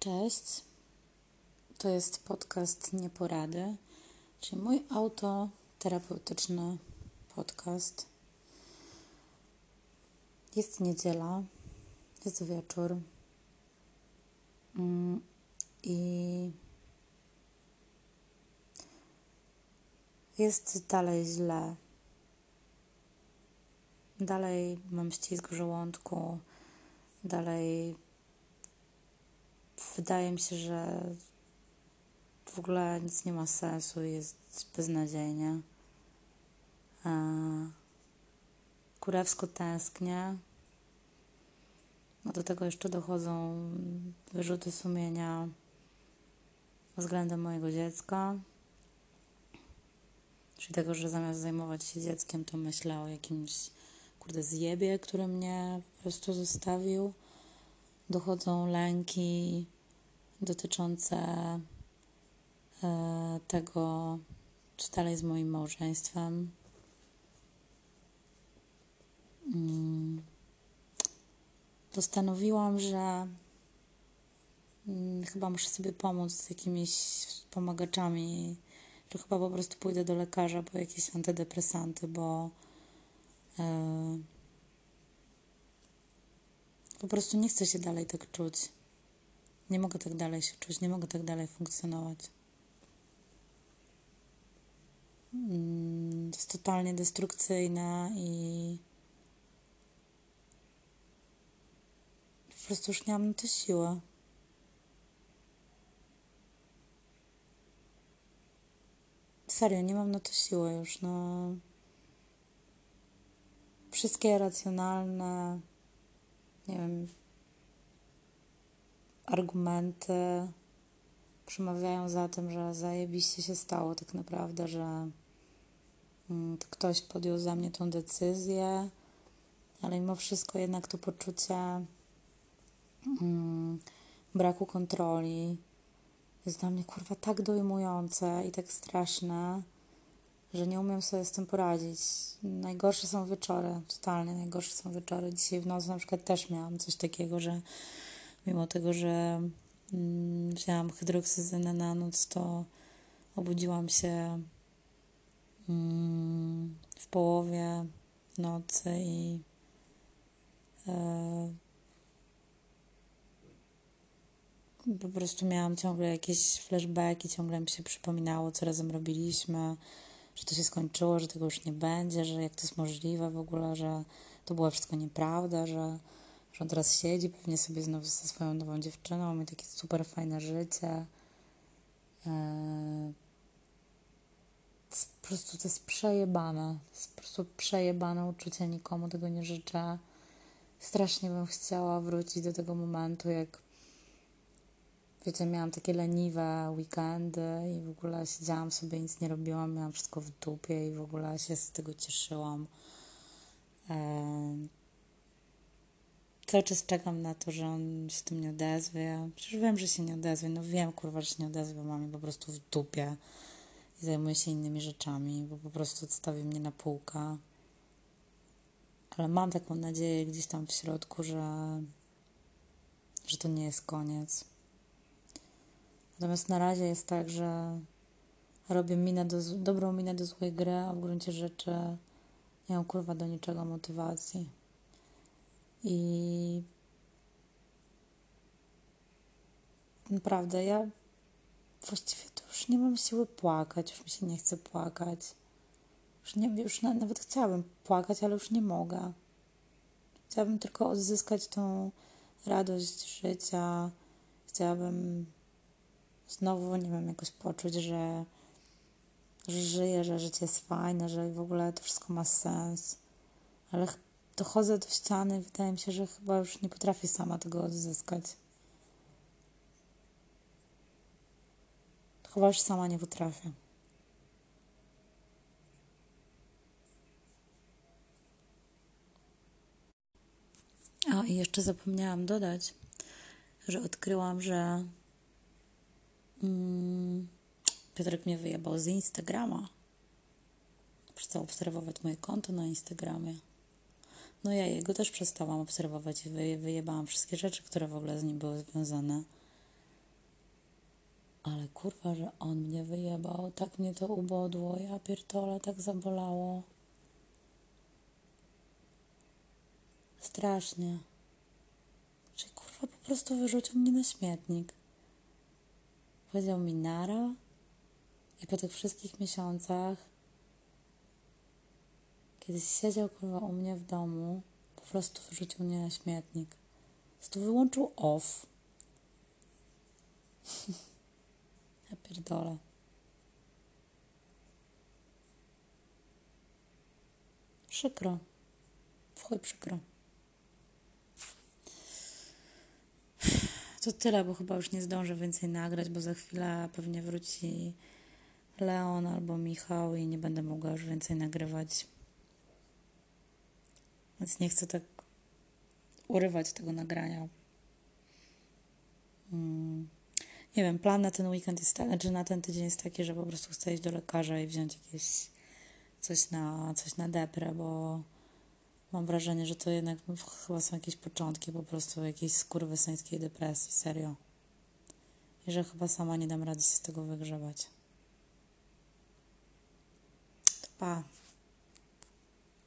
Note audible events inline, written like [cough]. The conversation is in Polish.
Cześć. To jest podcast Nieporady, czyli mój autoterapeutyczny podcast. Jest niedziela, jest wieczór mm, i jest dalej źle. Dalej mam ścisk w żołądku, dalej wydaje mi się, że w ogóle nic nie ma sensu, jest beznadziejnie. Kurewsko tęsknię. No do tego jeszcze dochodzą wyrzuty sumienia względem mojego dziecka. Czyli tego, że zamiast zajmować się dzieckiem, to myślę o jakimś kurde zjebie, który mnie po prostu zostawił dochodzą lęki dotyczące e, tego, co dalej z moim małżeństwem. Mm. Postanowiłam, że mm, chyba muszę sobie pomóc z jakimiś wspomagaczami, że chyba po prostu pójdę do lekarza po jakieś antydepresanty, bo e, po prostu nie chcę się dalej tak czuć. Nie mogę tak dalej się czuć, nie mogę tak dalej funkcjonować. Mm, to jest totalnie destrukcyjne i po prostu już nie mam na to siły. Serio, nie mam na to siły już, no. Wszystkie racjonalne nie wiem, argumenty przemawiają za tym, że zajebiście się stało tak naprawdę, że mm, ktoś podjął za mnie tą decyzję, ale mimo wszystko jednak to poczucie mm, braku kontroli jest dla mnie kurwa tak dojmujące i tak straszne że nie umiem sobie z tym poradzić. Najgorsze są wieczory, totalnie najgorsze są wieczory. Dzisiaj w nocy na przykład też miałam coś takiego, że mimo tego, że mm, wzięłam hydroksyzynę na noc, to obudziłam się mm, w połowie nocy i e, po prostu miałam ciągle jakieś flashbacki, ciągle mi się przypominało, co razem robiliśmy że to się skończyło, że tego już nie będzie, że jak to jest możliwe w ogóle, że to było wszystko nieprawda, że, że on teraz siedzi pewnie sobie znowu ze swoją nową dziewczyną, ma takie super fajne życie. Eee, po prostu to jest przejebane. To jest po prostu przejebane uczucie, nikomu tego nie życzę. Strasznie bym chciała wrócić do tego momentu, jak wiecie, miałam takie leniwe weekendy i w ogóle siedziałam sobie, nic nie robiłam, miałam wszystko w dupie i w ogóle się z tego cieszyłam. Cały czas czekam na to, że on się tym nie odezwie. Przecież wiem, że się nie odezwie. No wiem, kurwa, że się nie odezwie. Mam je po prostu w dupie i zajmuję się innymi rzeczami, bo po prostu odstawi mnie na półkę. Ale mam taką nadzieję gdzieś tam w środku, że, że to nie jest koniec. Natomiast na razie jest tak, że robię minę do, dobrą minę do złej gry, a w gruncie rzeczy nie mam kurwa do niczego motywacji. I naprawdę ja właściwie to już nie mam siły płakać, już mi się nie chce płakać. Już, nie, już na, nawet chciałabym płakać, ale już nie mogę. Chciałabym tylko odzyskać tą radość życia. Chciałabym znowu, nie wiem, jakoś poczuć, że, że żyję, że życie jest fajne, że w ogóle to wszystko ma sens. Ale dochodzę do ściany wydaje mi się, że chyba już nie potrafię sama tego odzyskać. Chyba już sama nie potrafię. O, i jeszcze zapomniałam dodać, że odkryłam, że Mm, Piotrek mnie wyjebał z Instagrama. Przestał obserwować moje konto na Instagramie. No ja jego też przestałam obserwować i wyjebałam wszystkie rzeczy, które w ogóle z nim były związane. Ale kurwa, że on mnie wyjebał. Tak mnie to ubodło. Ja pierdolę, tak zabolało. Strasznie. Że kurwa po prostu wyrzucił mnie na śmietnik. Powiedział mi nara i po tych wszystkich miesiącach kiedy siedział kurwa u mnie w domu, po prostu wyrzucił mnie na śmietnik. Prostu wyłączył off. [laughs] ja pierdolę. Przykro. W chuj przykro. To tyle, bo chyba już nie zdążę więcej nagrać, bo za chwilę pewnie wróci Leon albo Michał i nie będę mogła już więcej nagrywać. Więc nie chcę tak urywać tego nagrania. Hmm. Nie wiem, plan na ten weekend jest taki, znaczy na ten tydzień jest taki, że po prostu chcę iść do lekarza i wziąć jakieś coś na, coś na deprę, bo mam wrażenie, że to jednak chyba są jakieś początki po prostu jakiejś skurwysyńskiej depresji, serio. I że chyba sama nie dam rady się z tego wygrzebać. Pa.